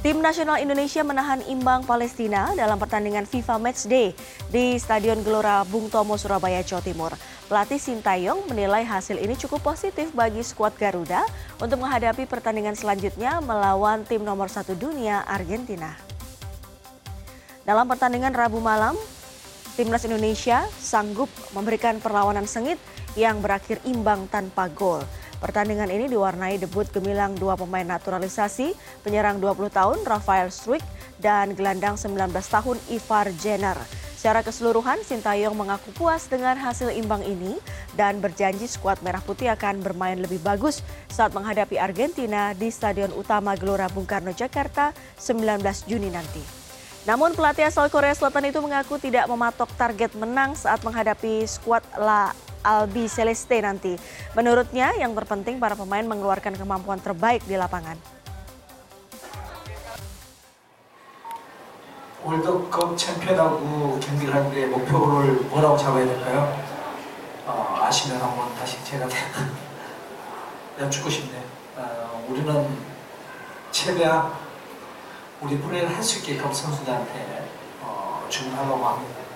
Tim nasional Indonesia menahan imbang Palestina dalam pertandingan FIFA Matchday di Stadion Gelora Bung Tomo, Surabaya, Jawa Timur. Pelatih Sintayong menilai hasil ini cukup positif bagi skuad Garuda untuk menghadapi pertandingan selanjutnya melawan tim nomor satu dunia Argentina. Dalam pertandingan Rabu malam, Timnas Indonesia sanggup memberikan perlawanan sengit yang berakhir imbang tanpa gol. Pertandingan ini diwarnai debut gemilang dua pemain naturalisasi, penyerang 20 tahun Rafael Struik dan gelandang 19 tahun Ivar Jenner. Secara keseluruhan, Sintayong mengaku puas dengan hasil imbang ini dan berjanji skuad Merah Putih akan bermain lebih bagus saat menghadapi Argentina di Stadion Utama Gelora Bung Karno, Jakarta 19 Juni nanti. Namun pelatih asal Korea Selatan itu mengaku tidak mematok target menang saat menghadapi skuad La Albi Celeste nanti. Menurutnya yang terpenting para pemain mengeluarkan kemampuan terbaik di lapangan. 월드컵 챔피언하고 경기를 목표를 뭐라고 잡아야 될까요? 어, 아시면 한번 다시 제가 여쭙고 싶네. 어, 우리는 최대한 우리 플레이를 할 수 있게끔 선수들한테 어, 주문하려고 합니다.